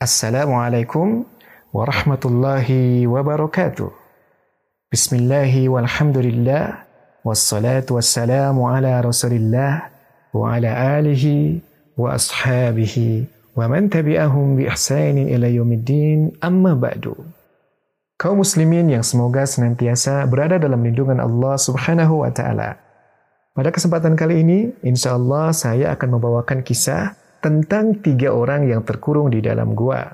Assalamualaikum warahmatullahi wabarakatuh. Bismillahi walhamdulillah wassalatu wassalamu ala rasulillah wa ala alihi wa ashabihi wa man tabi'ahum bi ihsanin ila yaumiddin amma ba'du. Kaum muslimin yang semoga senantiasa berada dalam lindungan Allah Subhanahu wa taala. Pada kesempatan kali ini, insya Allah saya akan membawakan kisah tentang tiga orang yang terkurung di dalam gua.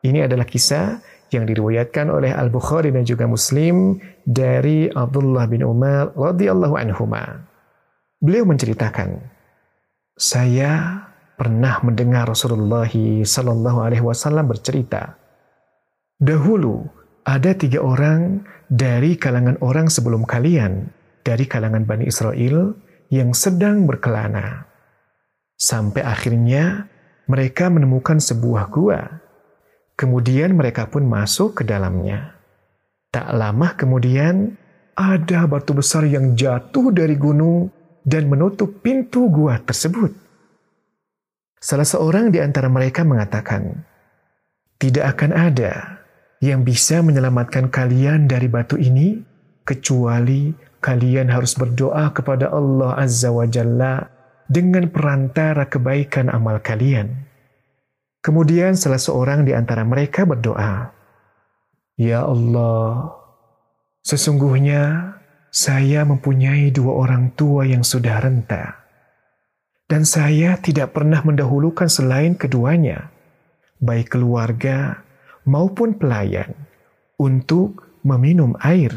Ini adalah kisah yang diriwayatkan oleh Al-Bukhari dan juga Muslim dari Abdullah bin Umar radhiyallahu anhuma. Beliau menceritakan, saya pernah mendengar Rasulullah sallallahu alaihi wasallam bercerita, dahulu ada tiga orang dari kalangan orang sebelum kalian, dari kalangan Bani Israel yang sedang berkelana. Sampai akhirnya mereka menemukan sebuah gua. Kemudian mereka pun masuk ke dalamnya. Tak lama kemudian ada batu besar yang jatuh dari gunung dan menutup pintu gua tersebut. Salah seorang di antara mereka mengatakan, "Tidak akan ada yang bisa menyelamatkan kalian dari batu ini kecuali kalian harus berdoa kepada Allah Azza wa Jalla dengan perantara kebaikan amal kalian. Kemudian salah seorang di antara mereka berdoa, Ya Allah, sesungguhnya saya mempunyai dua orang tua yang sudah renta, dan saya tidak pernah mendahulukan selain keduanya, baik keluarga maupun pelayan, untuk meminum air.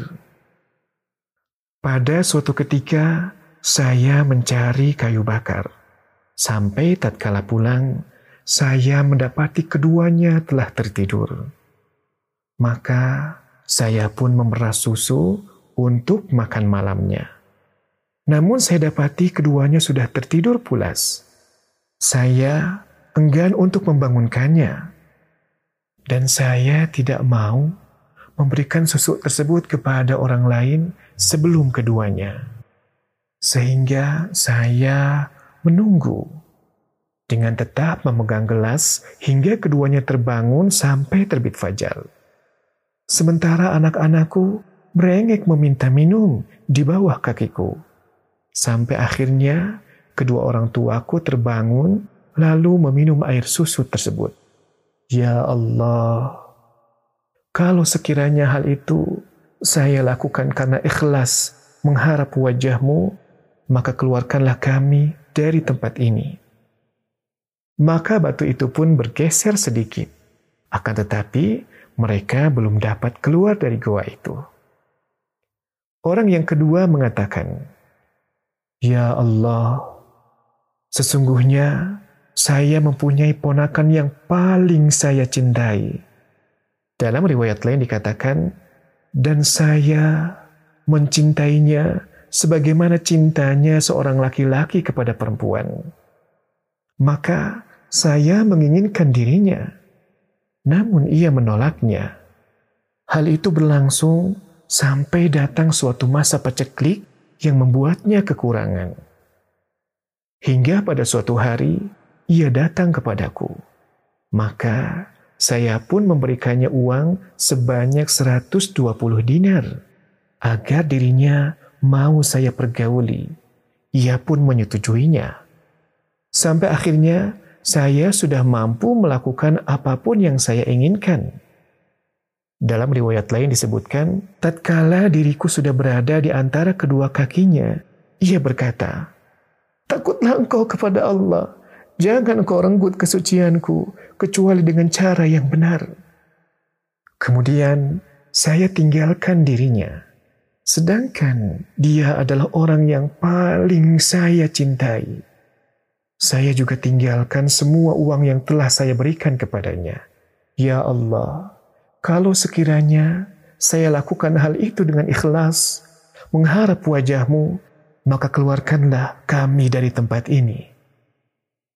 Pada suatu ketika, saya mencari kayu bakar. Sampai tatkala pulang, saya mendapati keduanya telah tertidur. Maka saya pun memeras susu untuk makan malamnya. Namun saya dapati keduanya sudah tertidur pulas. Saya enggan untuk membangunkannya. Dan saya tidak mau memberikan susu tersebut kepada orang lain sebelum keduanya. Sehingga saya menunggu dengan tetap memegang gelas hingga keduanya terbangun sampai terbit fajar. Sementara anak-anakku merengek meminta minum di bawah kakiku. Sampai akhirnya kedua orang tuaku terbangun lalu meminum air susu tersebut. Ya Allah, kalau sekiranya hal itu saya lakukan karena ikhlas mengharap wajahmu, maka keluarkanlah kami dari tempat ini. Maka batu itu pun bergeser sedikit. Akan tetapi, mereka belum dapat keluar dari goa itu. Orang yang kedua mengatakan, Ya Allah, sesungguhnya saya mempunyai ponakan yang paling saya cintai. Dalam riwayat lain dikatakan, dan saya mencintainya sebagaimana cintanya seorang laki-laki kepada perempuan. Maka saya menginginkan dirinya, namun ia menolaknya. Hal itu berlangsung sampai datang suatu masa paceklik yang membuatnya kekurangan. Hingga pada suatu hari, ia datang kepadaku. Maka saya pun memberikannya uang sebanyak 120 dinar agar dirinya mau saya pergauli. Ia pun menyetujuinya. Sampai akhirnya saya sudah mampu melakukan apa pun yang saya inginkan. Dalam riwayat lain disebutkan, tatkala diriku sudah berada di antara kedua kakinya, ia berkata, Takutlah engkau kepada Allah, jangan engkau renggut kesucianku, kecuali dengan cara yang benar. Kemudian saya tinggalkan dirinya. Sedangkan dia adalah orang yang paling saya cintai. Saya juga tinggalkan semua uang yang telah saya berikan kepadanya. Ya Allah, kalau sekiranya saya lakukan hal itu dengan ikhlas, mengharap wajahmu, maka keluarkanlah kami dari tempat ini.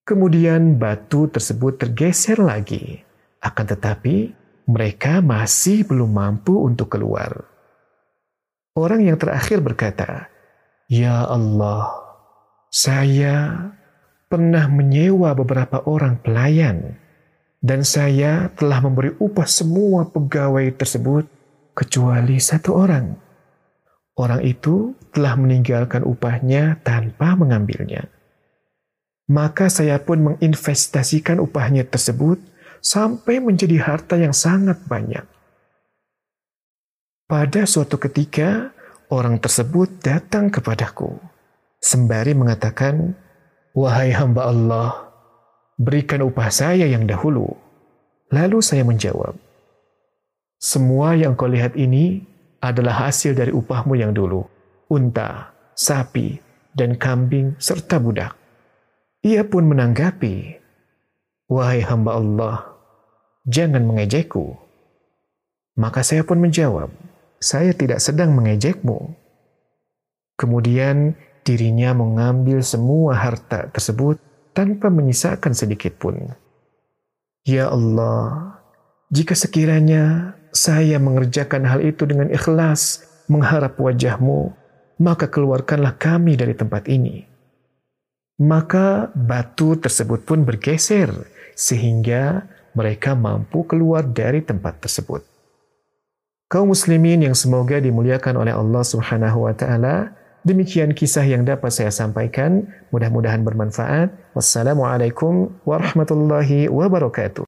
Kemudian batu tersebut tergeser lagi, akan tetapi mereka masih belum mampu untuk keluar. Orang yang terakhir berkata, Ya Allah, saya pernah menyewa beberapa orang pelayan. Dan saya telah memberi upah semua pegawai tersebut kecuali satu orang. Orang itu telah meninggalkan upahnya tanpa mengambilnya. Maka saya pun menginvestasikan upahnya tersebut sampai menjadi harta yang sangat banyak. Pada suatu ketika, orang tersebut datang kepadaku, sembari mengatakan, Wahai hamba Allah, berikan upah saya yang dahulu. Lalu saya menjawab, Semua yang kau lihat ini adalah hasil dari upahmu yang dulu, unta, sapi, dan kambing, serta budak. Ia pun menanggapi, Wahai hamba Allah, jangan mengejekku. Maka saya pun menjawab, saya tidak sedang mengejekmu. Kemudian dirinya mengambil semua harta tersebut tanpa menyisakan sedikit pun. Ya Allah, jika sekiranya saya mengerjakan hal itu dengan ikhlas, mengharap wajahmu, maka keluarkanlah kami dari tempat ini. Maka batu tersebut pun bergeser sehingga mereka mampu keluar dari tempat tersebut. Kaum muslimin yang semoga dimuliakan oleh Allah Subhanahu wa taala, demikian kisah yang dapat saya sampaikan, mudah-mudahan bermanfaat. Wassalamualaikum warahmatullahi wabarakatuh.